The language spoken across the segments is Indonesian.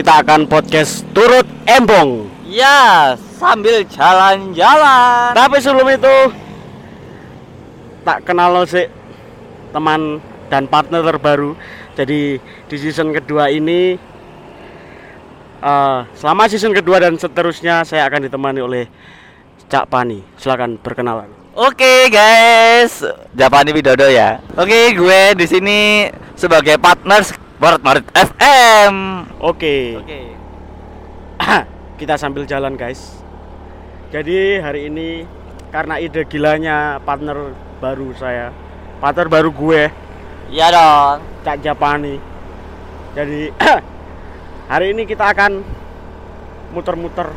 kita akan podcast turut embong. Ya, sambil jalan-jalan. Tapi sebelum itu tak kenal lo sih teman dan partner terbaru. Jadi di season kedua ini eh, selama season kedua dan seterusnya saya akan ditemani oleh Cak Pani. Silakan berkenalan. Oke guys, Japani Widodo ya. Oke, gue di sini sebagai partner Barat Marit FM. Oke. Oke. kita sambil jalan guys jadi hari ini karena ide gilanya partner baru saya partner baru gue Iya dong. Cak Japani jadi hari ini kita akan muter-muter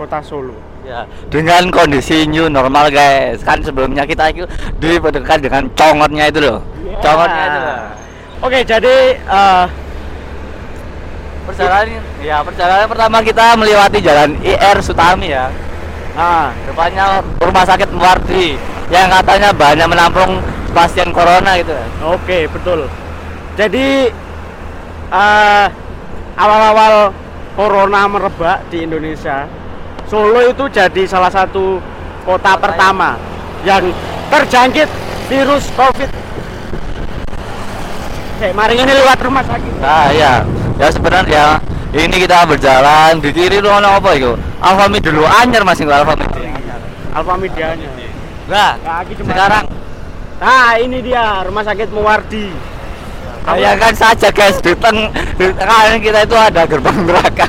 kota Solo Ya, dengan kondisi new normal guys. Kan sebelumnya kita itu diperdekat dengan congotnya itu loh. Iya. Congotnya itu loh. Oke, jadi uh, perjalanan ya perjalanan pertama kita melewati jalan IR Sutami ya. Nah, depannya rumah sakit Muardi yang katanya banyak menampung pasien corona gitu. Oke, betul. Jadi uh, awal-awal corona merebak di Indonesia, Solo itu jadi salah satu kota pertama yang terjangkit virus COVID-19 kayak ini lewat rumah sakit. Ah iya. Ya sebenarnya ya, ini kita berjalan. Di kiri lu ono apa itu? Alfa dulu. Anyar mas itu Alfa Media Alfa anyar. Nah, nah sekarang. Nah ini dia rumah sakit Muwardi bayangkan ah, saja guys. Di, teng di tengah kita itu ada gerbang neraka.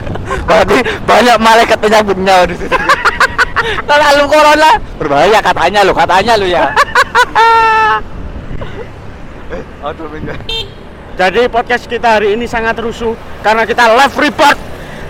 Berarti banyak malaikat penyambut nyawa di situ. Terlalu corona berbahaya katanya lo katanya lo ya. Aduh bener. Jadi podcast kita hari ini sangat rusuh karena kita live report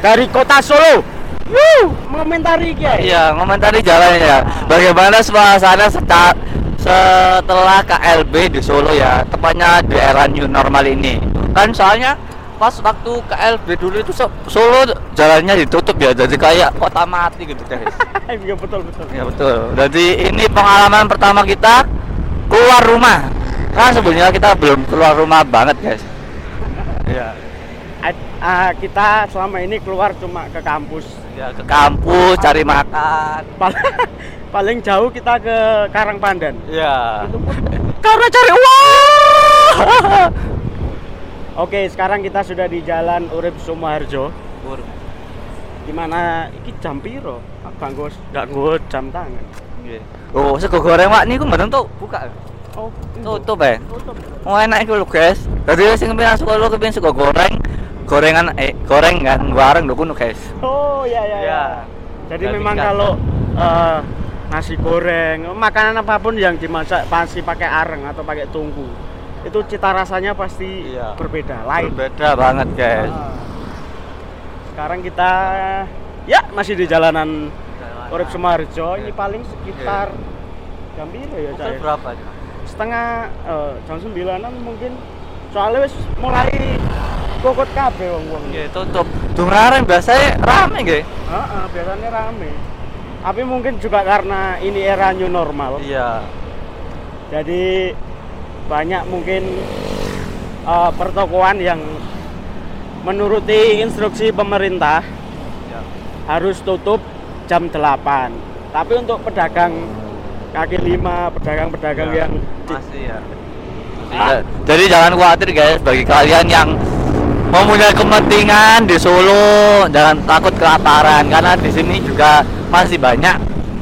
dari kota Solo. Wuh, mengomentari ya. Iya, ngomentari jalannya ya. Bagaimana suasana seta- setelah KLB di Solo ya, tepatnya di era new normal ini. Kan soalnya pas waktu KLB dulu itu So- Solo jalannya ditutup ya, jadi kayak kota mati gitu guys. Iya betul betul. ya betul. Jadi ini pengalaman pertama kita keluar rumah. Kan sebenarnya kita belum keluar rumah banget guys. Iya. A- ah, kita selama ini keluar cuma ke kampus. Ya ke kampus cari makan. Pal- Paling jauh kita ke Karang Pandan. Iya. Itu pun karena cari uang. Oke, sekarang kita sudah di Jalan Urip Sumoharjo. Di mana iki jam piro? Bang Gus, enggak nggo jam tangan. Oh, sego goreng wak niku mboten tuh buka. Oh, Tutup ya. Tutup. Oh enak iku lho, guys. Dadi sing kepengin sekolah kepengin sego goreng, gorengan eh goreng kan bareng lho kuno, guys. Oh, iya iya ya. Jadi Jadi memang kalau eh, nasi goreng, makanan apa pun yang dimasak pasti pakai areng atau pakai tungku. Itu cita rasanya pasti Iya. berbeda, lain. Berbeda banget, guys. Ah. Sekarang kita ya masih di jalanan Urip Sumarjo. Ini paling sekitar jam piro ya, Cak? ya? Berapa? Setengah eh, jam sembilanan mungkin. Soalnya wis mulai kokot kabeh wong-wong. Nggih, tutup. Dungaran biasanya rame nggih. Heeh, biasanya rame. Tapi mungkin juga karena ini era new normal. Iya. Jadi banyak mungkin eh, pertokoan yang menuruti instruksi pemerintah Iya. harus tutup jam 8 tapi untuk pedagang kaki lima pedagang-pedagang Iya, yang di- masih ya. Ya, Jadi jangan khawatir guys bagi kalian yang mempunyai kepentingan di Solo jangan takut kelaparan karena di sini juga masih banyak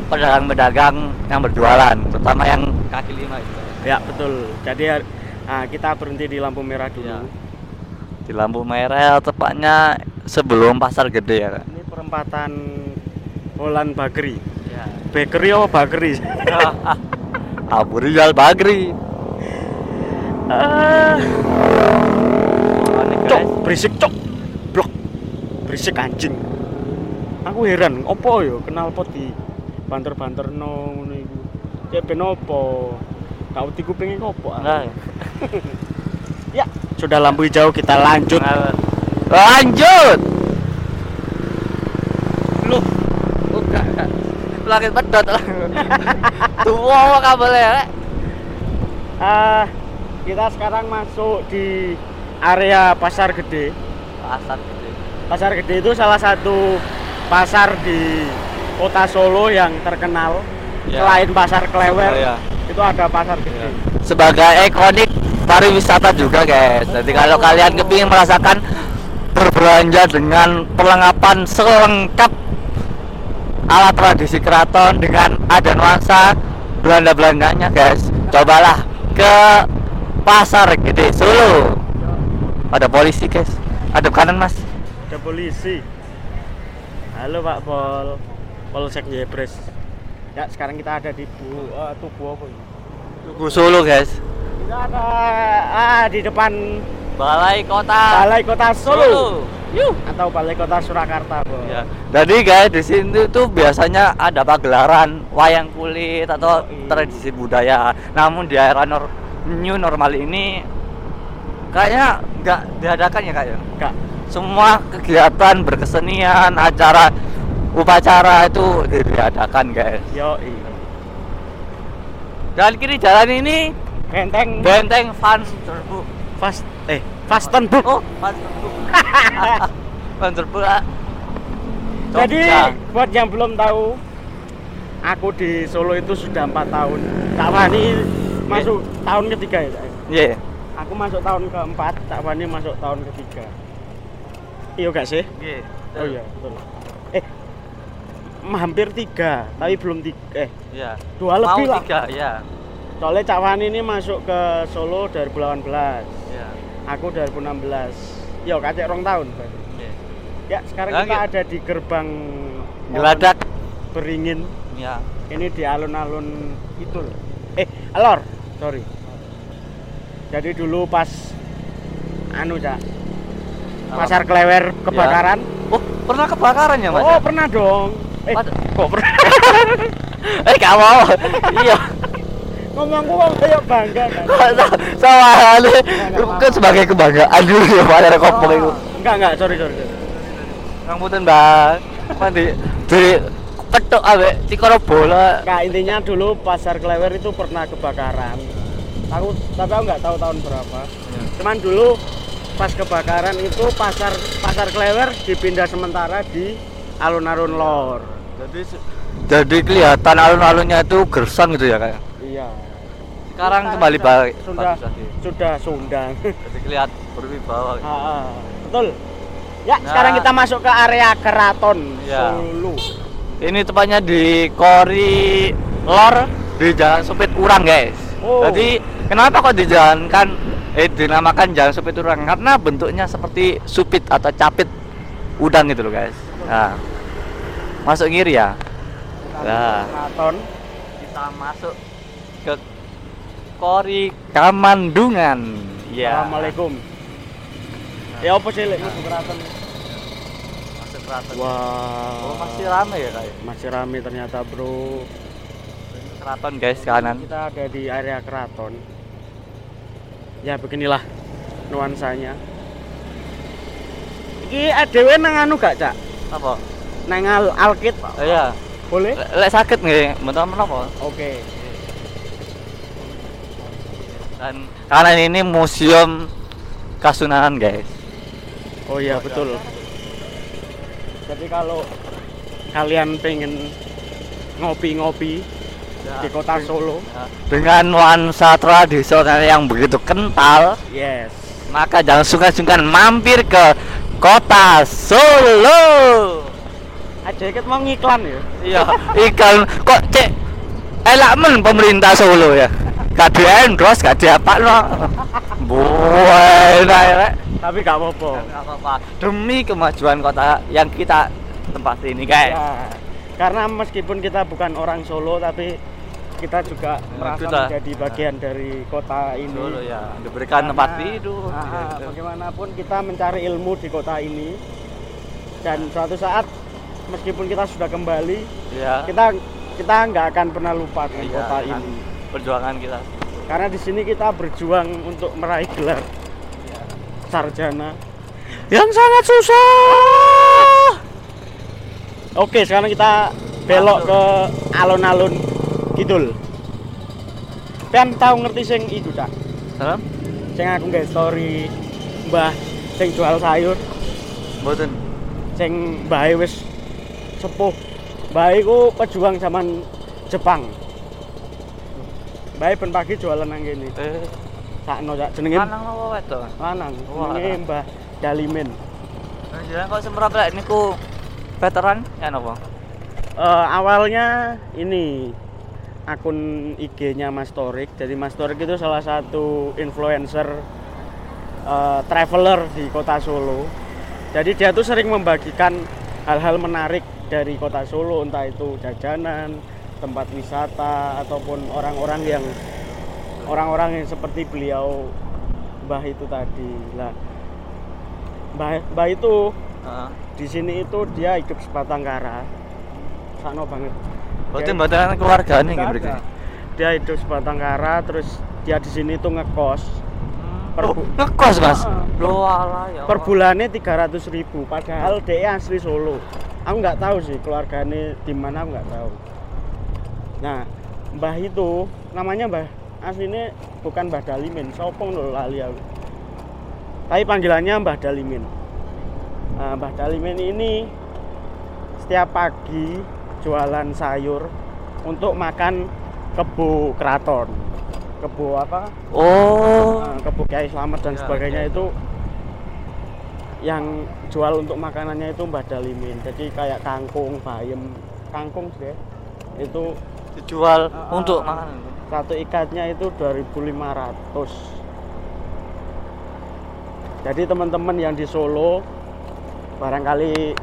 pedagang-pedagang yang berjualan terutama yang kaki lima itu. ya betul jadi ah, kita berhenti di lampu merah dulu Iya. Di lampu merah tepatnya sebelum pasar gede ya. Kak? ini perempatan Holland Bakery Ya. bakery apa bakery Abu Rizal Bagri. Ah, cok berisik cok. Blok. Berisik anjing. Aku heran opo yo kenal pot di banter-banter no ngono iku. Ya ben opo? Kau tiku pengen opo ah. Nah, ya sudah lampu hijau kita lanjut. Lanjut lu bukan langit pedot tua kabelnya rek? Ah, kita sekarang masuk di area pasar gede. Pasar gede. Pasar gede itu salah satu pasar di kota Solo yang terkenal. Ya. selain pasar Klewer Ya. itu ada pasar gede. Sebagai ikonik pariwisata juga guys. Jadi kalau kalian kepingin merasakan berbelanja dengan perlengkapan selengkap ala tradisi keraton dengan ada nuansa Belanda Belandanya guys. Cobalah ke pasar gede Solo. Ada polisi guys. Ada kanan mas. Ada polisi. Halo Pak Pol. Polsek Jebres. Ya sekarang kita ada di bu eh, tugu apa ini? Tugu Solo guys. Kita ada ah, di depan Balai Kota Balai Kota Solo, Solo. Yuh. atau Balai Kota Surakarta Bol. Ya. Jadi guys di sini tuh biasanya ada pagelaran wayang kulit atau tradisi budaya. Namun di era nor- new normal ini kayaknya nggak diadakan ya kak ya. Enggak. Semua kegiatan berkesenian, acara upacara itu diadakan guys. Yo, Dan kiri jalan ini benteng benteng Vanderburg. fast eh Vastenburg. Oh, Vanderburg. Vanderburg. Jadi buat yang belum tahu, aku di Solo itu sudah empat tahun. Kak Fani masuk tahun ketiga ya. Iya. Aku masuk tahun keempat, Kak Fani masuk tahun ketiga. Iya gak sih? Iya. Oh iya betul. Eh, hampir tiga, tapi belum tiga. Eh, Iya. dua lebih Mau lah. tiga, ya. Soalnya Cak Fani ini masuk ke Solo 2018, Iya. aku 2016. Yo, kacek rong tahun. berarti. Iya. Ya, sekarang Nah, kita gitu. ada di gerbang Geladak. Beringin. Ya. Ini di alun-alun itu loh. Eh, Alor, sorry. Jadi dulu pas anu Cak, pasar Klewer kebakaran. Oh, pernah kebakaran ya, Mas? Oh, pernah dong. Eh, Pada- kok pernah? eh, gak mau. iya. Ngomongku kok kayak bangga kan. Kok sa- sama hal kan sebagai kebanggaan dulu ya Pak ada kopong itu. Enggak, enggak, sorry, sorry. sorry. Rambutan, Bang. Mandi di petok abe cikoro bola. Nah, intinya dulu pasar Klewer itu pernah kebakaran. Aku tapi aku nggak tahu tahun berapa. Cuman dulu pas kebakaran itu pasar pasar Klewer dipindah sementara di alun-alun lor. Jadi jadi kelihatan alun-alunnya itu gersang gitu ya kayak. Iya. Sekarang Sekarang kembali sudah- balik Sudah sudah sundang. Jadi kelihatan berwibawa. Ah, ah. betul. Ya, Nah. sekarang kita masuk ke area keraton Ya. Solo. Ini tepatnya di Kori Lor di Jalan Supit Urang, guys. Oh. Jadi kenapa kok dijalankan eh dinamakan Jalan Supit Urang? Karena bentuknya seperti supit atau capit udang gitu loh, guys. Nah. Masuk kiri ya. Kita masuk Keraton. Kita masuk ke Kori Kamandungan. Ya. Assalamualaikum. Ya apa sih lek masuk keraton? Masuk keraton. Wah. Oh, masih rame ya, kayak. Masih rame ternyata, Bro. Keraton, guys, kanan. Kita ada di area keraton. Ya beginilah nuansanya. Iki adewe nang anu gak, Cak? Apa? Nang al Alkit. Iya. Boleh? Lek sakit nggih, mboten menapa. Oke. Dan kanan ini museum Kasunanan, guys. Oh iya, betul. Jadi kalau kalian pengen ngopi-ngopi di kota Solo, Dengan nuansa tradisional yang begitu kental, yes. maka jangan sungkan-sungkan mampir ke kota Solo. Aja iket mau ngiklan ya. Iya, ikan kok cek elak men pemerintah Solo ya. Gak di endorse, gak di apa no. Buat rek. Tapi gak apa-apa. Demi kemajuan kota yang kita tempat ini, guys. Ya, karena meskipun kita bukan orang Solo tapi kita juga merasa kita. menjadi bagian dari kota ini. Solo ya, diberikan Karena, tempat tidur. ah, ah, gitu. bagaimanapun kita mencari ilmu di kota ini dan suatu saat meskipun kita sudah kembali ya kita kita nggak akan pernah lupa dengan Iya, kota kan. ini perjuangan kita. Karena di sini kita berjuang untuk meraih gelar sarjana yang sangat susah. Oke sekarang kita belok ke alun-alun kidul. Kan tahu ngerti sing iku cak? Salam? sing aku nggak story mbah sing jual sayur. Mboten. sing mbah wis sepuh. Mbah iku pejuang zaman Jepang mbah ben pagi jualan nang kene Eh, sakno cak jenenge lanang apa wedok? lanang Wah. jenenge mbah Dalimin Jangan kok semprot lek niku veteran ya napa? Eh, awalnya ini akun IG-nya Mas Torik. Jadi Mas Torik itu salah satu influencer eh, traveler di kota Solo. Jadi dia tuh sering membagikan hal-hal menarik dari kota Solo, entah itu jajanan, tempat wisata ataupun orang-orang yang orang-orang yang seperti beliau Mbah itu tadi. Lah Mbah, Mbah itu Heeh. di sini itu dia hidup sebatang kara sakno banget Berarti keluargane Nggak nggih mriki. ada. dia hidup sebatang kara terus dia di sini tuh ngekos Per Oh, ngekos, Mas. Loh alah ya. per bulannya 300 ribu padahal dia asli Solo aku nggak tahu sih keluarganya di mana aku nggak tahu nah mbah itu namanya mbah aslinya bukan mbah Dalimin sopong loh lali aku tapi panggilannya mbah Dalimin nah, mbah Dalimin ini setiap pagi jualan sayur untuk makan kebo keraton kebo apa Oh. Nah, kebo Kiai Slamet dan Ya, sebagainya ya. itu yang jual untuk makanannya itu Mbah Dalimin. Jadi kayak kangkung, bayam, kangkung sih ya. Itu Dijual Ah, untuk ah. makanan. satu ikatnya itu 2500. Jadi teman-teman yang di Solo barangkali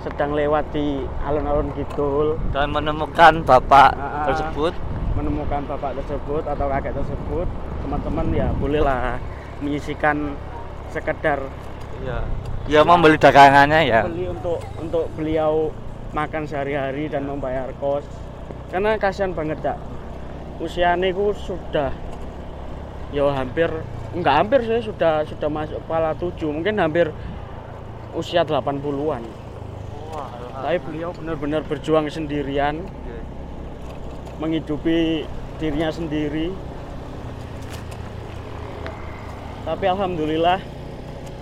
sedang lewat di alun-alun Kidul Dan menemukan bapak ah. tersebut menemukan bapak tersebut atau kakek tersebut, teman-teman ya bolehlah menyisikan sekedar Iya. Dia membeli dagangannya ya. beli untuk untuk beliau makan sehari-hari dan membayar kos karena kasihan banget cak. Usianya ku sudah ya hampir enggak hampir sih sudah sudah masuk kepala tujuh mungkin hampir usia 80-an tapi beliau benar-benar berjuang sendirian menghidupi dirinya sendiri. Tapi alhamdulillah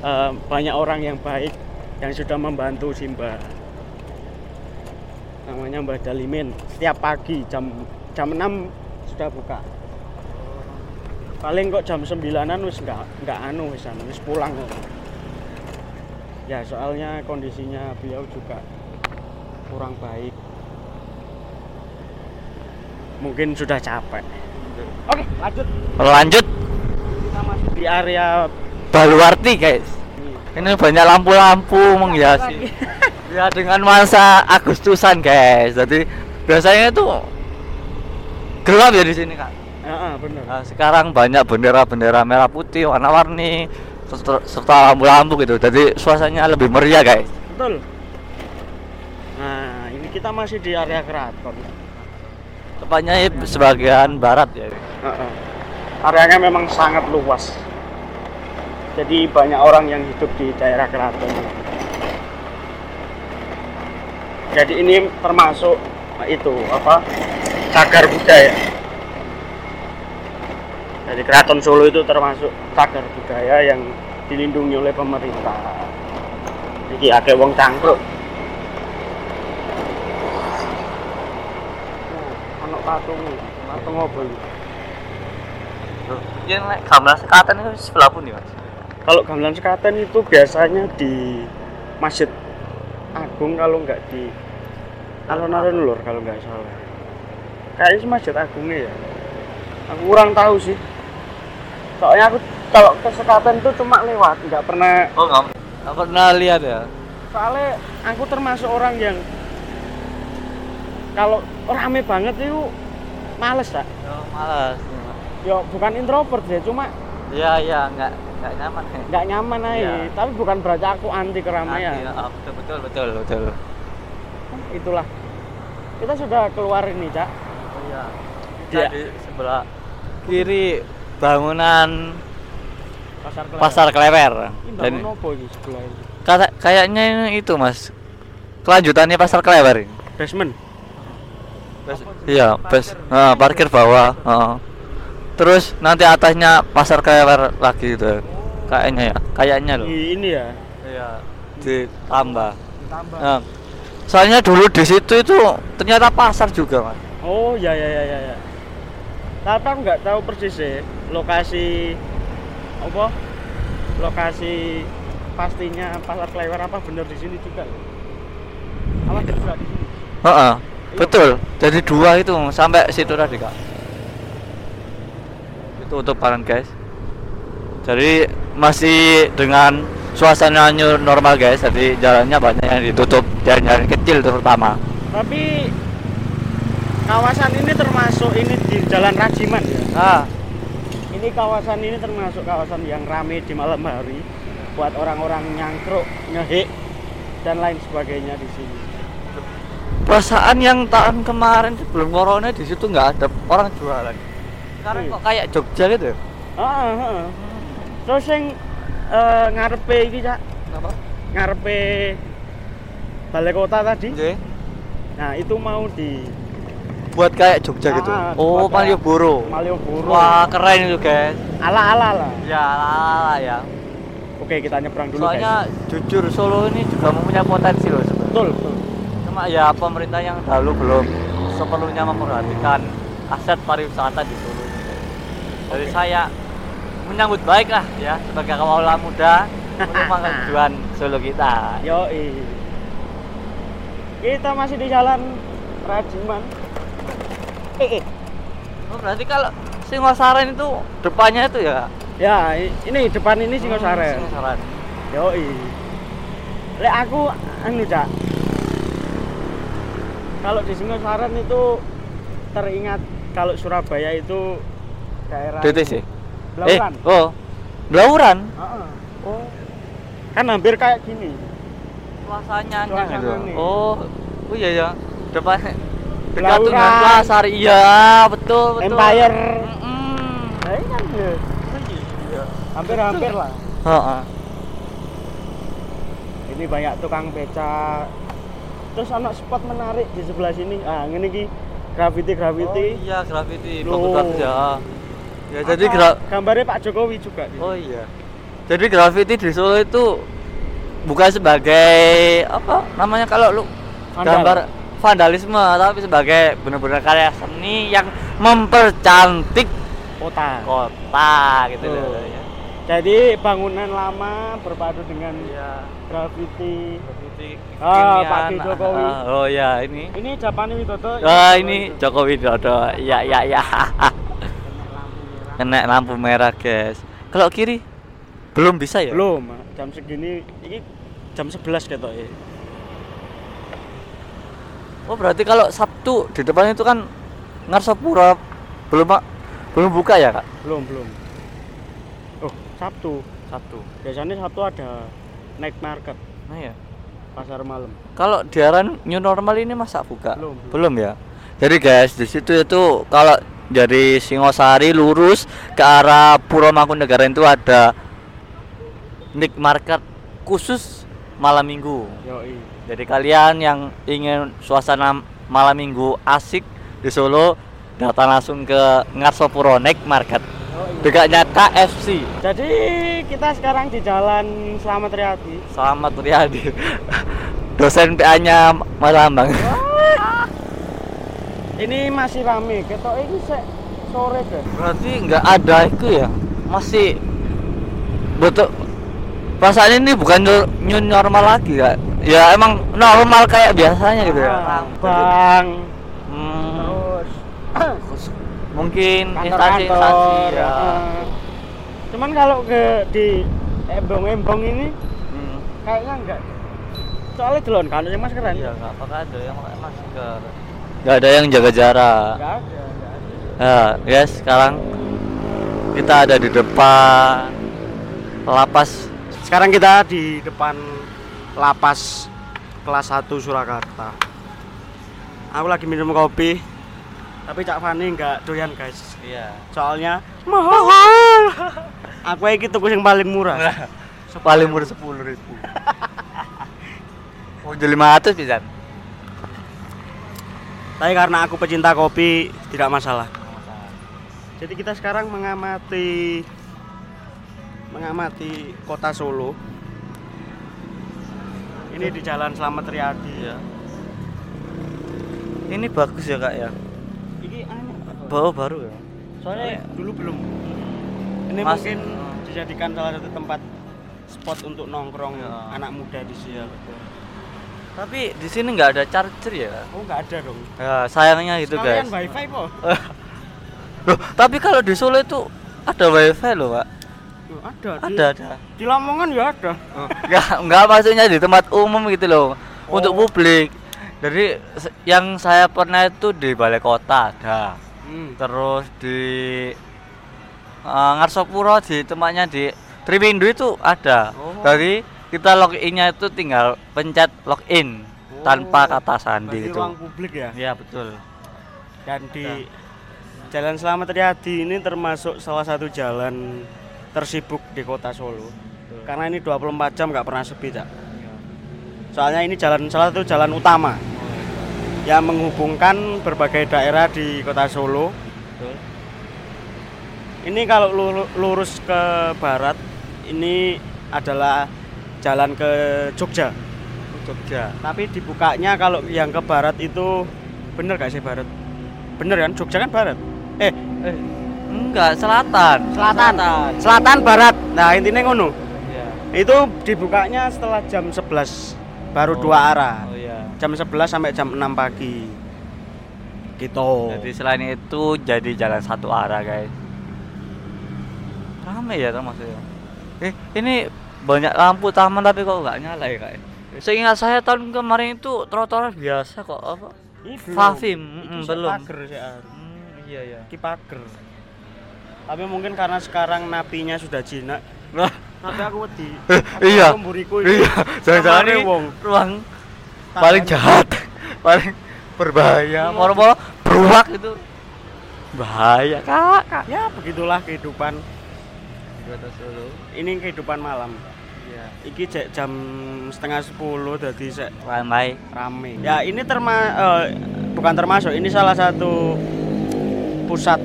eh, banyak orang yang baik yang sudah membantu Simba namanya Mbah Dalimin setiap pagi jam jam 6 sudah buka. Paling kok jam 9an wis enggak enggak anu wis anu, wis pulang. Kok. ya soalnya kondisinya beliau juga kurang baik. Mungkin sudah capek. Oke lanjut. Lanjut. Kita masih di area Baluarti, guys. ini. Ini banyak lampu-lampu menghiasi. Ya dengan masa Agustusan, guys. Jadi biasanya itu gelap ya di sini, Kak. Heeh, bener Nah, sekarang banyak bendera-bendera merah putih warna-warni serta, serta lampu-lampu gitu. Jadi suasananya lebih meriah, guys. betul nah ini kita masih di area keraton Tepatnya sebagian barat ya. Heeh. areanya memang sangat luas jadi banyak orang yang hidup di daerah keraton jadi ini termasuk itu apa cagar budaya. Jadi keraton Solo itu termasuk cagar budaya yang dilindungi oleh pemerintah. Jadi akeh wong cangkruk. Oh, anak patung patung apa ini Yang lek gamelan sekatan itu sebelah pun Mas. Kalau gamelan sekaten itu biasanya di Masjid Agung kalau nggak di alun-alun lur kalau nggak salah. Kayaknya sih Masjid Agungnya ya. Aku kurang tahu sih. Soalnya aku kalau ke sekaten itu cuma lewat, nggak pernah. Oh, enggak. Enggak pernah lihat ya. Soalnya aku termasuk orang yang kalau rame banget itu males tak. Oh, malas. Ya bukan introvert ya, cuma Iya, iya, enggak enggak nyaman. ya. nggak nyaman aja. Iya. Tapi bukan berarti aku anti keramaian. Nanti, ah, betul betul betul betul. itulah kita sudah keluar ini cak Iya. Iya. Di sebelah kiri bangunan pasar Klewer. pasar Klewer. ini Dan apa ini sebelah ini kata- kayaknya itu mas kelanjutannya pasar Klewer. ini. basement Iya, bes, nah, parkir bawah. heeh. Terus nanti atasnya pasar Klewer lagi itu. Kayaknya ya, kayaknya loh. ini ya Iya, ditambah. ditambah Nah, soalnya dulu di situ itu ternyata pasar juga mas. oh ya ya ya ya, ya. tapi aku nggak tahu persis sih lokasi apa lokasi pastinya pasar Klewer apa bener di sini juga apa juga di sini Heeh, betul. Jadi dua itu sampai situ tadi kak. Itu tutupan guys. Jadi masih dengan suasana new normal guys. Jadi jalannya banyak yang ditutup, jalan-jalan kecil terutama. tapi kawasan ini termasuk ini di Jalan Rajiman ya Ah, ini kawasan ini termasuk kawasan yang ramai di malam hari buat orang-orang nyangkruk, ngehek dan lain sebagainya di sini. perasaan yang tahun kemarin sebelum corona di situ nggak ada orang jualan. Sekarang Iya. kok kayak Jogja gitu. ya? Heeh, heeh. Terus yang eh, ngarepe iki Cak, Apa? ngarepe balai kota tadi. Oke. Nah, itu mau di Buat kayak Jogja gitu. Ah, Oh, Malioboro. Malioboro. Wah, keren itu guys. Ala-ala lah. Ya, lah ya. Oke, kita nyebrang dulu Soalnya guys. jujur Solo ini juga mempunyai potensi loh sebenarnya. Betul, betul. Cuma ya pemerintah yang dahulu belum sepenuhnya memperhatikan aset pariwisata di Solo. Jadi Oke. saya menyambut baik lah ya sebagai kaula muda untuk kemajuan Solo kita. Yoi. Kita masih di jalan Rajiman. Eh, eh. Oh, berarti kalau Singosaren itu depannya itu ya Ya, ini depan ini Singosaren. Hmm, Singosaren. Yoi. Lek aku anu, Cak. Kalau di Singosaren itu teringat kalau Surabaya itu daerah DTC. Eh, Belauran. oh. Belauran. Heeh. Oh. Kan hampir kayak gini. Suasananya Suasana gitu. Oh. Oh iya ya. Depan dekat dengan pasar. Iya, betul betul. Empire. Mm-mm. Nah, ini kan ya. Hampir-hampir lah. Heeh. Ini banyak tukang beca. Terus anak spot menarik di sebelah sini. Ah, ini ki graffiti graffiti. Oh iya, graffiti Loh. bagus ya. Ya jadi gra gambarnya Pak Jokowi juga. di Oh iya. Jadi graffiti di Solo itu bukan sebagai apa namanya kalau lu Vandal. gambar vandalisme tapi sebagai benar-benar karya seni yang mempercantik Kota. kota gitu loh ya. Jadi bangunan lama berpadu dengan Iya. graffiti. Graffiti Ah, kekinian. Pak Jokowi. Ah, oh ya ini. Ini Japani Widodo. Ah ini Joko Widodo. Iya iya iya. Kena lampu merah, guys. Kalau kiri belum bisa ya? Belum, jam segini ini jam 11 ketok ya. Oh, berarti kalau Sabtu di depan itu kan Ngarsapura belum Pak? belum buka ya, Kak? Belum, belum. Oh, Sabtu. Sabtu. Biasanya Sabtu ada night market, Nah ya. pasar malam. Kalau di area new normal ini masa buka? Belum, Belum ya. Jadi guys, di situ itu kalau dari Singosari lurus ke arah Puro Mangkunegaran itu ada night market khusus malam minggu. Yoi. Jadi kalian yang ingin suasana malam minggu asik di Solo datang langsung ke Ngarsopuro Night Market. Dekatnya KFC. Jadi kita sekarang di Jalan Slamet Riyadi. Selamat Riyadi. Dosen PA-nya Mas Lambang. Ini masih rame, ketok ini sore deh. Berarti nggak ada itu ya? Masih betul perasaan ini bukan new- normal lagi ya ya emang normal kayak biasanya gitu ya Ah, Bang. Hmm, Terus mungkin instansi-instansi ya eh. Cuman kalau ke di embong-embong ini Hmm. kayaknya enggak. Soalnya delon kan yang maskeran. Iya, nggak apakah ada yang pakai masker. Nggak ada yang jaga jarak. Ada, enggak ada. Ya, guys, sekarang kita ada di depan lapas. Sekarang kita di depan lapas kelas 1 Surakarta. Aku lagi minum kopi. Tapi Cak Fani nggak doyan, guys. Iya. Soalnya mahal. Aku iki tuku yang paling murah. Paling murah sepuluh ribu. Oh, jadi lima ratus bisa. Tapi karena aku pecinta kopi, tidak masalah. Jadi kita sekarang mengamati mengamati kota Solo. Ini di Jalan Slamet Riyadi. Iya. Ini bagus ya kak ya. Ini Bawa baru ya. soalnya dulu belum. Ini Mas- mungkin dijadikan salah satu tempat spot untuk nongkrong Ya. anak muda di sini. Tapi di sini nggak ada charger ya. Oh nggak ada dong. Ya sayangnya gitu Sekalian guys. wifi kok. Loh, tapi kalau di Solo itu ada wifi loh pak. Loh, ada. Di, Ada ada. Di Lamongan ya ada. Enggak, enggak maksudnya di tempat umum gitu loh. Untuk Oh. publik. Jadi yang saya pernah itu di balai kota ada. Hmm. Terus di eh, Ngarsopuro di tempatnya di Triwindu itu ada. Oh. Jadi kita loginnya itu tinggal pencet login tanpa Oh, kata sandi gitu. ruang publik ya. Iya betul. Dan di Jalan Selamat Riyadi ini termasuk salah satu jalan tersibuk di kota Solo. Karena ini 24 jam nggak pernah sepi, Cak. Soalnya ini jalan salah satu jalan utama yang menghubungkan berbagai daerah di kota Solo. Betul. Ini kalau lu- lurus ke barat, ini adalah jalan ke Jogja. Jogja. Tapi dibukanya kalau yang ke barat itu bener gak sih barat? Bener kan? Jogja kan barat. Eh, Eh, enggak, selatan. selatan. Selatan barat. Nah, intinya ngono. Iya. Itu dibukanya setelah jam 11 baru Oh. dua arah. Oh iya. Jam 11 sampai jam 6 pagi. Gitu. Jadi selain itu jadi jalan satu arah guys. Rame ya termasuknya. Eh ini banyak lampu taman tapi kok nggak nyala ya kak? Seingat saya tahun kemarin itu trotoar biasa kok apa? Fafim, Itu mm, belum. pager sih. Hmm, iya iya. Iki pager. Tapi mungkin karena sekarang napinya sudah jinak. Nah, Tapi aku wedi. iya. Itu. Iya, jangan-jangan ini wong. ruang paling jahat, paling berbahaya, moro-moro beruak itu. Bahaya kak, kak. Ya, begitulah kehidupan. Ini kehidupan malam. Iya. Iki cek jam setengah sepuluh jadi sek Ramai. rame. Ya ini terma eh, bukan termasuk ini salah satu pusat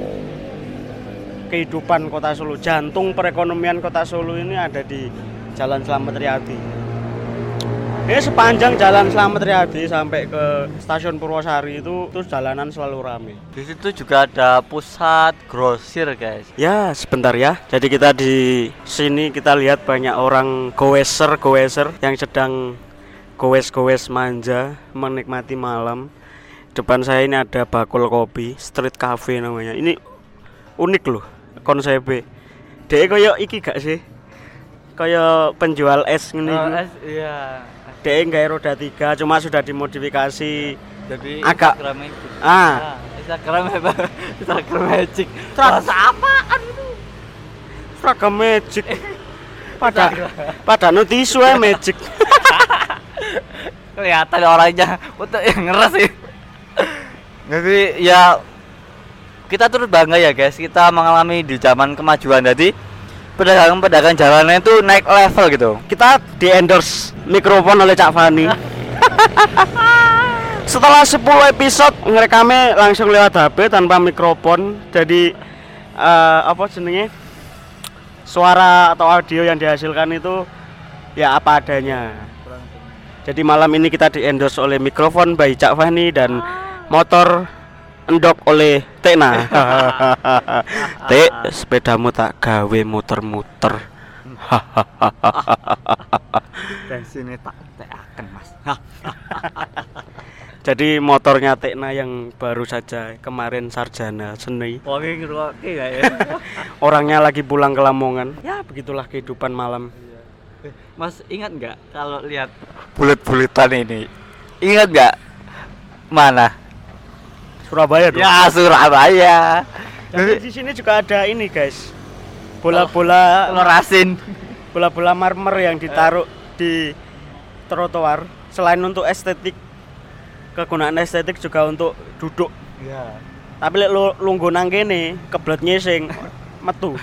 kehidupan kota Solo. Jantung perekonomian kota Solo ini ada di Jalan Slamet Riyadi. Ini sepanjang Jalan Slamet Riyadi sampai ke stasiun Purwosari itu terus jalanan selalu rame. Di situ juga ada pusat grosir guys. Ya, sebentar ya. Jadi kita di sini kita lihat banyak orang goeser goeser yang sedang goes-goes manja menikmati malam. Depan saya ini ada bakul kopi, street cafe namanya. Ini unik loh konsepnya. Dia koyo iki gak sih? Kayak penjual es ngene Oh, es- iya. Dia nggak roda tiga, cuma sudah dimodifikasi. Jadi Agak- Instagram itu. Ah, Instagram apa? Instagram magic. Tra- Rasa apaan itu? seragam magic. Pada pada no tisu ya magic. Kelihatan orangnya, betul yang ngeres sih. Jadi ya kita turut bangga ya guys, kita mengalami di zaman kemajuan. Jadi pedagang-pedagang jalanan itu naik level gitu. kita di endorse mikrofon oleh Cak Fani. Setelah 10 episode ngerekamnya langsung lewat HP tanpa mikrofon. Jadi eh, apa jenenge? Suara atau audio yang dihasilkan itu ya apa adanya. Jadi malam ini kita di endorse oleh mikrofon by Cak Fani dan motor endok oleh Tekna Tek sepedamu tak gawe muter-muter Dan sini tak teakan mas. Jadi motornya Tekna yang baru saja kemarin sarjana seni. Ya? Orangnya lagi pulang ke Lamongan. Ya begitulah kehidupan malam. Mas ingat nggak kalau lihat bulet-buletan ini? Ingat nggak mana? Surabaya dong. Ya Surabaya. Jadi di sini juga ada ini guys. Bola-bola Telur asin. bola-bola marmer yang ditaruh di trotoar selain untuk estetik kegunaan estetik juga untuk duduk. Iya. Tapi lek lu lungguh nang kene, kebelet nyesing metu.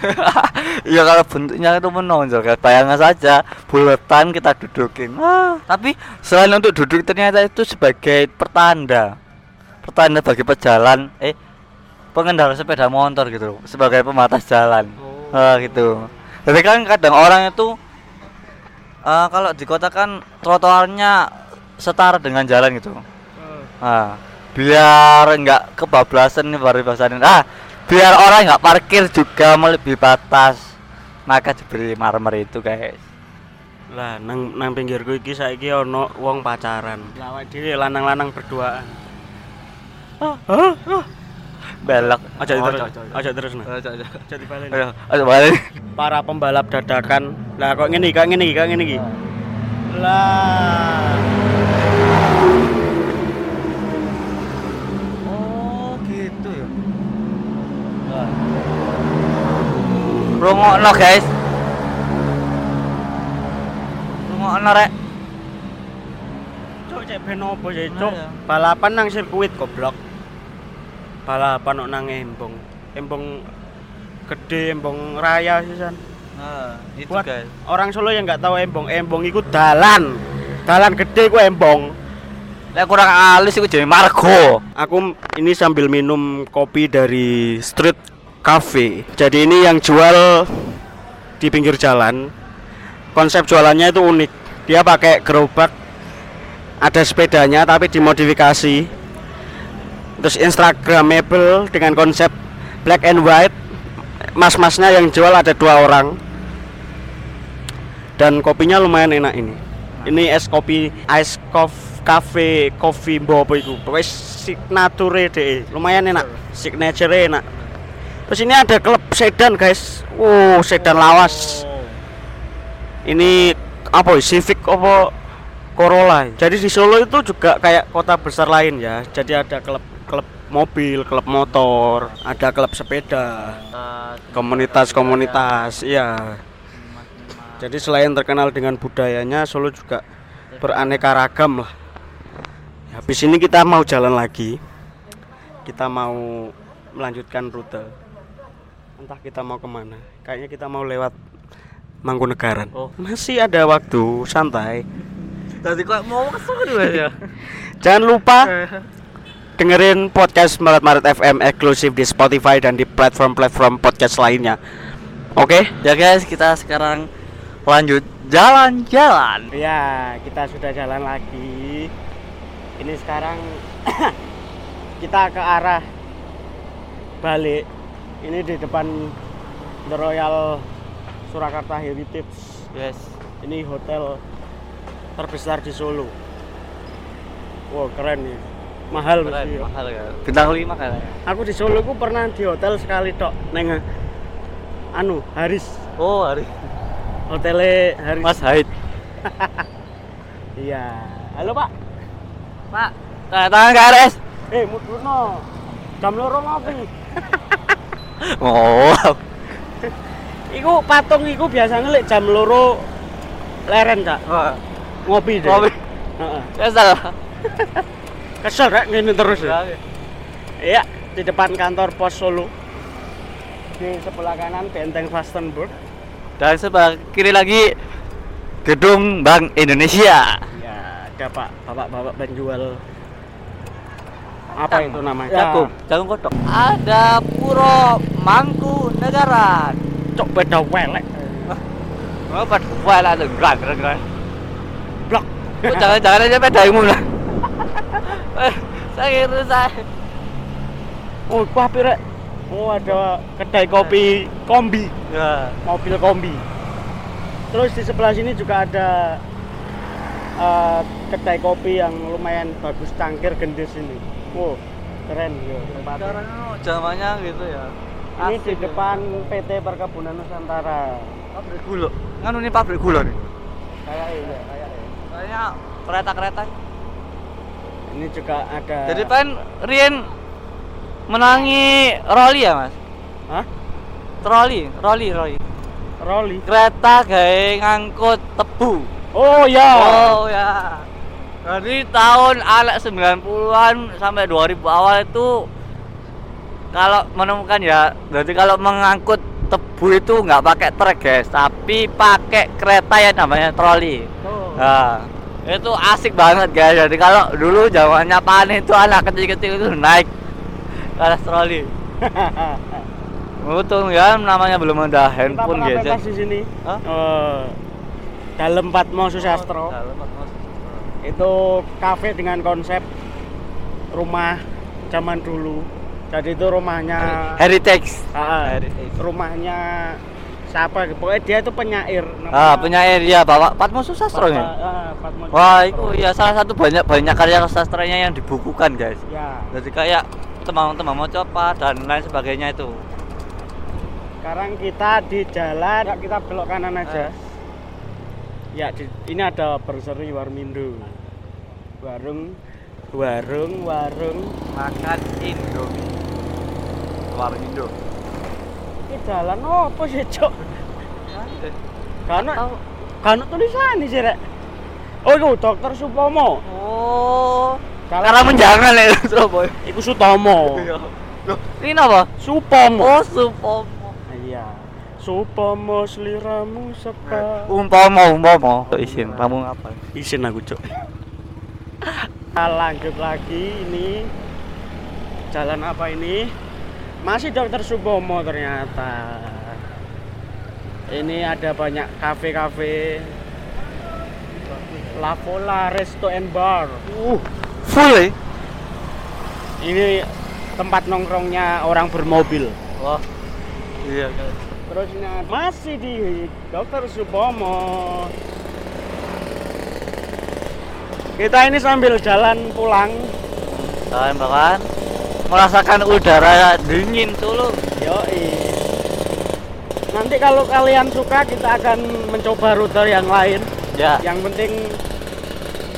Iya kalau bentuknya itu menonjol kan bayangkan saja buletan kita dudukin. Ah, tapi selain untuk duduk ternyata itu sebagai pertanda. Pertanda bagi pejalan eh pengendara sepeda motor gitu sebagai pembatas jalan. Oh. Ah, gitu. Jadi kan kadang orang itu eh, kalau di kota kan trotoarnya setara dengan jalan gitu. Ah, biar nggak kebablasan nih baru Ah, biar orang nggak parkir juga melebihi batas. Maka diberi marmer itu, guys. Lah nang nang pinggirku iki saiki ana wong pacaran. Lah awake dhewe lanang-lanang berduaan. Belok. Aja Oh, terus. ojo, ojo. Aja terus nah. Aja. Ayo, ayo balik. Para pembalap dadakan. Lah kok ngene iki, kok ngene iki, kok ngene iki. Lah. Oh, gitu ya. Rungokno, guys. Rungokno rek. Cuk cek ben opo Nah, Cuk? ya. Balapan nang sirkuit goblok. Balapan kok nang embong. Embong gede, embong raya sisan. Nah, itu Buat guys. orang Solo yang nggak tahu embong, embong itu dalan. Dalan gede ku embong. Lek kurang alis iku jenenge Margo. Aku ini sambil minum kopi dari Street Cafe. Jadi ini yang jual di pinggir jalan. Konsep jualannya itu unik. Dia pakai gerobak, ada sepedanya tapi dimodifikasi. Terus Instagramable dengan konsep black and white. Mas-masnya yang jual ada dua orang. Dan kopinya lumayan enak ini. Ini es kopi ice coffee cafe coffee apa iku. Pokoke signature deh. Lumayan enak. Signature enak. Terus ini ada klub sedan, guys. Wow, sedan lawas. Ini apa Civic apa Corolla. Jadi di Solo itu juga kayak kota besar lain ya. Jadi ada klub klub mobil, klub motor, ada klub sepeda, komunitas-komunitas. Iya. Jadi selain terkenal dengan budayanya, Solo juga beraneka ragam lah. Habis ini kita mau jalan lagi. Kita mau melanjutkan rute. Entah kita mau ke mana. Kayaknya kita mau lewat Mangkunegaran. Oh. Masih ada waktu, santai. Tadi kok mau ke sana ya? Jangan lupa dengerin podcast Maret Maret FM eksklusif di Spotify dan di platform-platform podcast lainnya. Oke? Ya guys, kita sekarang lanjut jalan-jalan. Ya, kita sudah jalan lagi. Ini sekarang kita ke arah balik. Ini di depan The Royal Surakarta Heritage. Yes. Ini hotel terbesar di Solo. Wow, keren nih. Mahal Keren, mesti mahal ya. Bintang 5 kayaknya. Aku di Solo ku pernah di hotel sekali tok neng anu Haris. Oh, hari Hotelnya Haris. Mas Haid. Iya. Halo, Pak. Pak, tanda tangan KRS. Eh, mudurno. Jam loro ngopi. Oh, Iku patung iku biasanya lek jam loro leren, Kak. Ngopi deh. Ngopi. Kesel. Kesel rek ngene terus. ya. Iya, di depan kantor pos Solo. Di sebelah kanan benteng Fastenburg. Dan sebelah kiri lagi gedung Bank Indonesia. Ya, ada Pak, bapak-bapak penjual apa itu namanya? Jagung, jagung kodok. Ada Puro Mangku Negara. Cok beda welek. Oh, pada file ada gerak gerak Kok jangan-jangan aja pedamu lah. Eh, Saya kira saya. Oh, ku rek. Oh, ada kedai kopi kombi, Ya. mobil kombi. Terus di sebelah sini juga ada eh, kedai kopi yang lumayan bagus cangkir gendis ini. Wow, keren ya tempatnya. Sekarang zamannya gitu ya. Ini di Asik ya. depan PT Perkebunan Nusantara. pabrik gula. Kan ini pabrik gula nih. Kayak iya, Kayaknya kereta-kereta. Ini juga ada. Jadi kan Rien menangi roli ya, Mas? Hah? Troli, roli, roli. Roli. Kereta gawe ngangkut tebu. Oh ya. Oh ya. Dari tahun anak 90-an sampai 2000 awal itu kalau menemukan ya, jadi kalau mengangkut tebu itu nggak pakai truk guys, tapi pakai kereta yang namanya troli. Oh. Nah, itu asik banget guys. Jadi kalau dulu zamannya panen itu anak kecil-kecil itu naik ke atas troli. Untung ya namanya belum ada Kita handphone gadget. pentas di sini. Hah? Oh, dalam Patmo Susastro. Itu kafe dengan konsep rumah zaman dulu. Jadi itu rumahnya Heritage. Ah, Heritage. rumahnya siapa? Pokoknya dia itu penyair. Ah, penyair ya Bapak Patmo Susastro ya. Ah, Patmo Wah, itu ya salah satu banyak banyak karya sastranya yang dibukukan, guys. Ya. Jadi kayak teman-teman mau coba dan lain sebagainya itu. Sekarang kita di jalan, ya, kita belok kanan aja. Eh. Ya, di- ini ada Berseri Warmindo. Warung warung warung Makan Indomie. Warung Jalan apa sih, Cok? Karena karena tulisan sih, Rek. Oh, itu Dokter Supomo. Oh. Karena menjangan ya Surabaya. Iku Sutomo. Loh, ini apa? Supomo. Oh, Supomo. Iya. Supomo seliramu seka. Umpama, umpama. Isin, kamu apa? Isin aku, Cok. Kita lanjut lagi ini jalan apa ini? Masih Dokter Supomo ternyata. Ini ada banyak kafe-kafe. La Pola Resto and Bar. Uh, full ya? Ini tempat nongkrongnya orang bermobil. Wah. Iya, guys. Terusnya masih di Dokter Supomo. Kita ini sambil jalan pulang. Kalian bahkan merasakan udara dingin Solo. Yoi. Nanti kalau kalian suka kita akan mencoba rute yang lain. Ya. Yang penting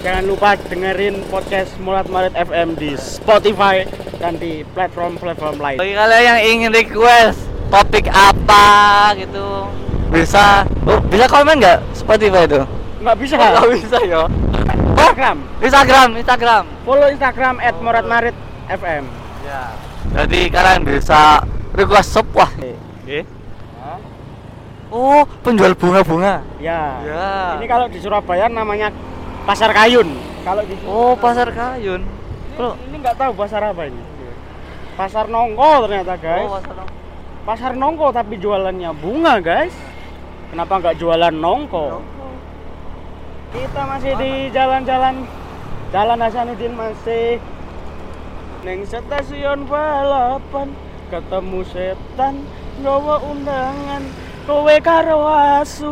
jangan lupa dengerin podcast Mulat Marit FM di Spotify dan di platform-platform lain. Bagi kalian yang ingin request topik apa gitu bisa oh, bisa komen nggak Spotify itu? Nggak bisa. Nggak bisa ya. Instagram. Instagram, Instagram. Follow Instagram @muratmarit_fm. Ya. Jadi kalian bisa request sebuah. Oke. Oh, penjual bunga-bunga. Ya. Ya. Ini kalau di Surabaya namanya Pasar Kayun. Kalau di Oh, pasar kayun. Bro. ini nggak tahu pasar apa ini. Pasar Nongko ternyata guys. Oh, pasar Pasar Nongko tapi jualannya bunga guys. Kenapa nggak jualan Nongko? Kita masih di jalan-jalan Jalan Hasanuddin masih Neng stasiun balapan ketemu setan gawa undangan kowe karo asu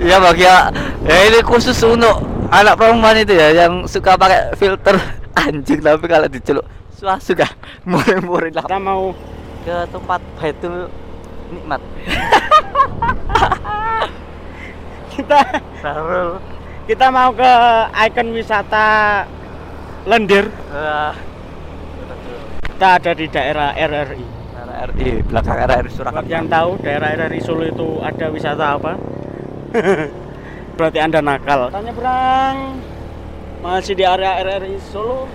Iya bagi ya, ya ini khusus untuk anak perempuan itu ya yang suka pakai filter anjing tapi kalau diceluk suah suka murid-murid lah kita mau ke tempat Baitul Nikmat. kita Sarul. kita mau ke ikon wisata Lendir Wah. Kita ada di daerah RRI RRI belakang RRI buat Surakarta. yang tahu daerah RRI Solo itu ada wisata apa berarti anda nakal tanya berang masih di area RRI Solo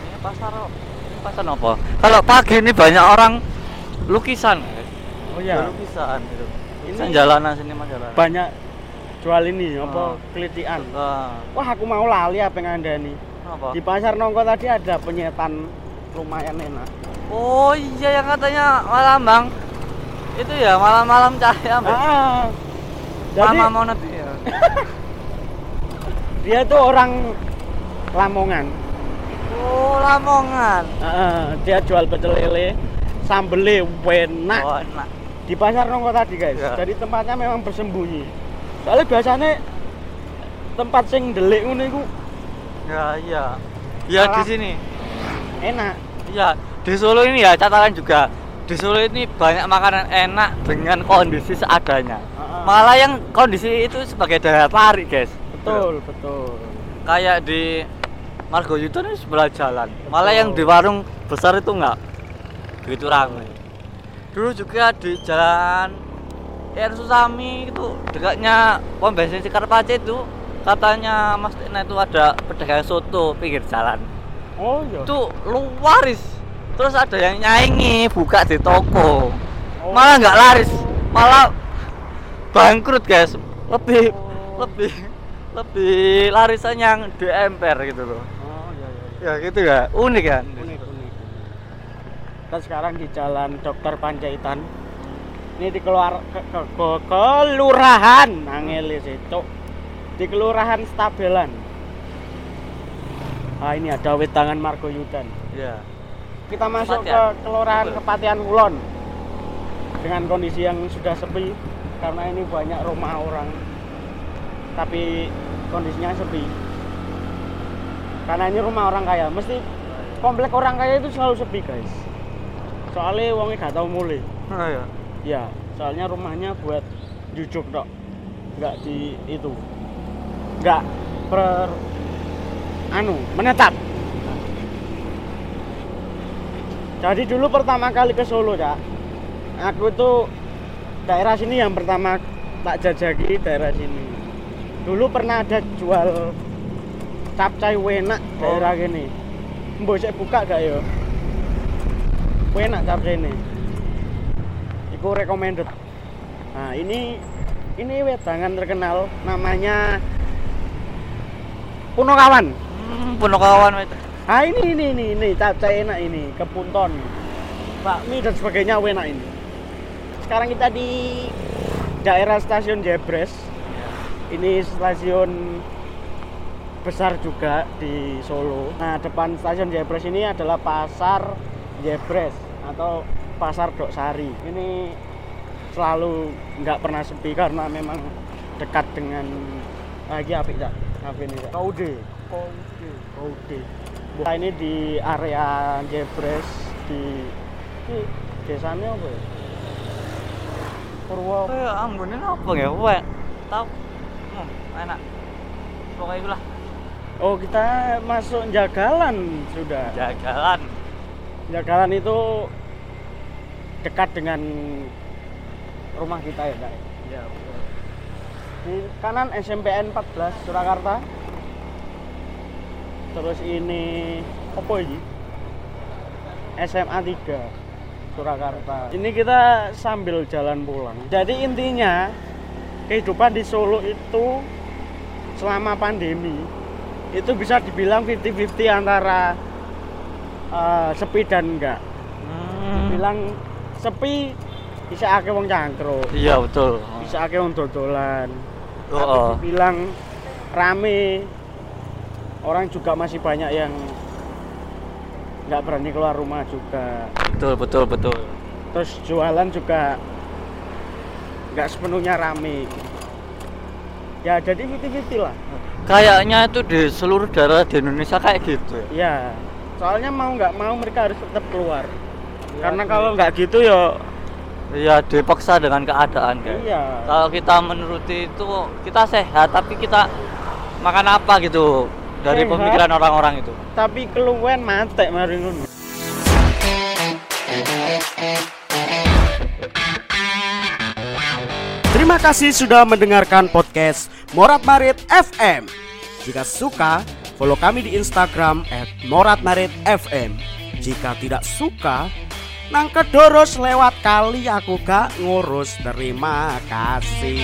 Ini pasar ini pasar apa? Kalau pagi ini banyak orang lukisan. oh ya Lukisan itu. Ini- jalanan sini mas jalanan. banyak jual ini apa Oh. kelitian Wah. wah aku mau lali apa yang anda nih Apa? di pasar nongko tadi ada penyetan lumayan enak Oh iya yang katanya malam bang itu ya malam-malam cahaya Mbak. ah, jadi Mama mau nanti ya. dia tuh orang Lamongan Oh Lamongan. Ah, dia jual pecel lele sambelnya enak Oh enak. di pasar nongko tadi guys Ya. jadi tempatnya memang bersembunyi soalnya biasanya tempat sing delik ngono iku Ya iya. Ya di sini. enak Ya di Solo ini ya catatan juga. Di Solo ini banyak makanan enak dengan kondisi seadanya. Ah. Malah yang kondisi itu sebagai daya tarik guys. betul betul Kayak di Margo Yudo ini sebelah jalan. Malah yang di warung besar itu enggak begitu ramai. Dulu juga di jalan R Susami itu dekatnya pom bensin Sekar Pace itu katanya Mas Tina itu ada pedagang soto pinggir jalan Oh iya. itu luaris terus ada yang nyaingi buka di toko Oh. malah nggak laris malah bangkrut guys lebih lebih lebih larisan yang di emper gitu loh Oh iya iya. ya gitu ya unik kan Unik unik. Kita sekarang di Jalan Dokter Panjaitan. Ini di keluar ke, ke, ke- kelurahan Angeli Cuk. Di kelurahan Stabelan. Ah ini ada wetangan Margoyudan. ya Kita masuk ke Kepatihan. kelurahan Betul. Kepatian Kulon dengan kondisi yang sudah sepi karena ini banyak rumah orang tapi kondisinya sepi karena ini rumah orang kaya mesti komplek orang kaya itu selalu sepi guys soalnya wongnya gak tau mulai oh, ya. ya soalnya rumahnya buat jujuk dok nggak di itu nggak per anu menetap jadi dulu pertama kali ke Solo ya aku itu daerah sini yang pertama tak jajaki daerah sini. Dulu pernah ada jual capcay wenak daerah gini mbok saya buka gak ya enak capcay ini. Itu recommended. Nah ini ini wedangan terkenal namanya Punokawan hmm, Punokawan itu nah ini ini ini ini capcay enak ini kepunton bakmi dan sebagainya enak ini sekarang kita di daerah stasiun Jebres ini stasiun besar juga di Solo. Nah, depan stasiun Jebres ini adalah pasar Jebres atau pasar Doksari. Ini selalu nggak pernah sepi karena memang dekat dengan lagi apik Cak. Apa ini Cak? Kaude. Kaude. Kaude. Nah, ini di area Jebres di di desanya apa ya? Purwo Kayak ambunin apa ya? Wah, tahu. Hmm, enak. Pokoknya itu lah. Oh kita masuk Jagalan sudah. Jagalan. Jagalan itu dekat dengan rumah kita ya kak. Ya, Di kanan SMPN 14 Surakarta. Terus ini apa ini? SMA 3 Surakarta. Ini kita sambil jalan pulang. Jadi intinya kehidupan di Solo itu selama pandemi itu bisa dibilang 50-50 antara eh, sepi dan enggak. Hmm. Bilang sepi bisa akeh wong cangkruk, Iya betul. bisa akeh wong dodolan. Oh, Tapi oh. dibilang rame orang juga masih banyak yang nggak berani keluar rumah juga. Betul betul betul. Terus jualan juga nggak sepenuhnya rame. Ya jadi 50-50 lah. Kayaknya itu di seluruh daerah di Indonesia kayak gitu ya. Ya, soalnya mau nggak mau mereka harus tetap keluar. Iya, Karena kalau nggak gitu ya, Iya dipaksa dengan keadaan kan. iya. Kalau kita menuruti itu kita sehat tapi kita makan apa gitu dari Sehat. pemikiran orang-orang itu. Tapi keluwen mate mari ngono. Terima kasih sudah mendengarkan podcast Morat Marit FM. Jika suka, follow kami di Instagram @moratmaritfm. Jika tidak suka, nang kedoros lewat kali aku gak ngurus. Terima kasih.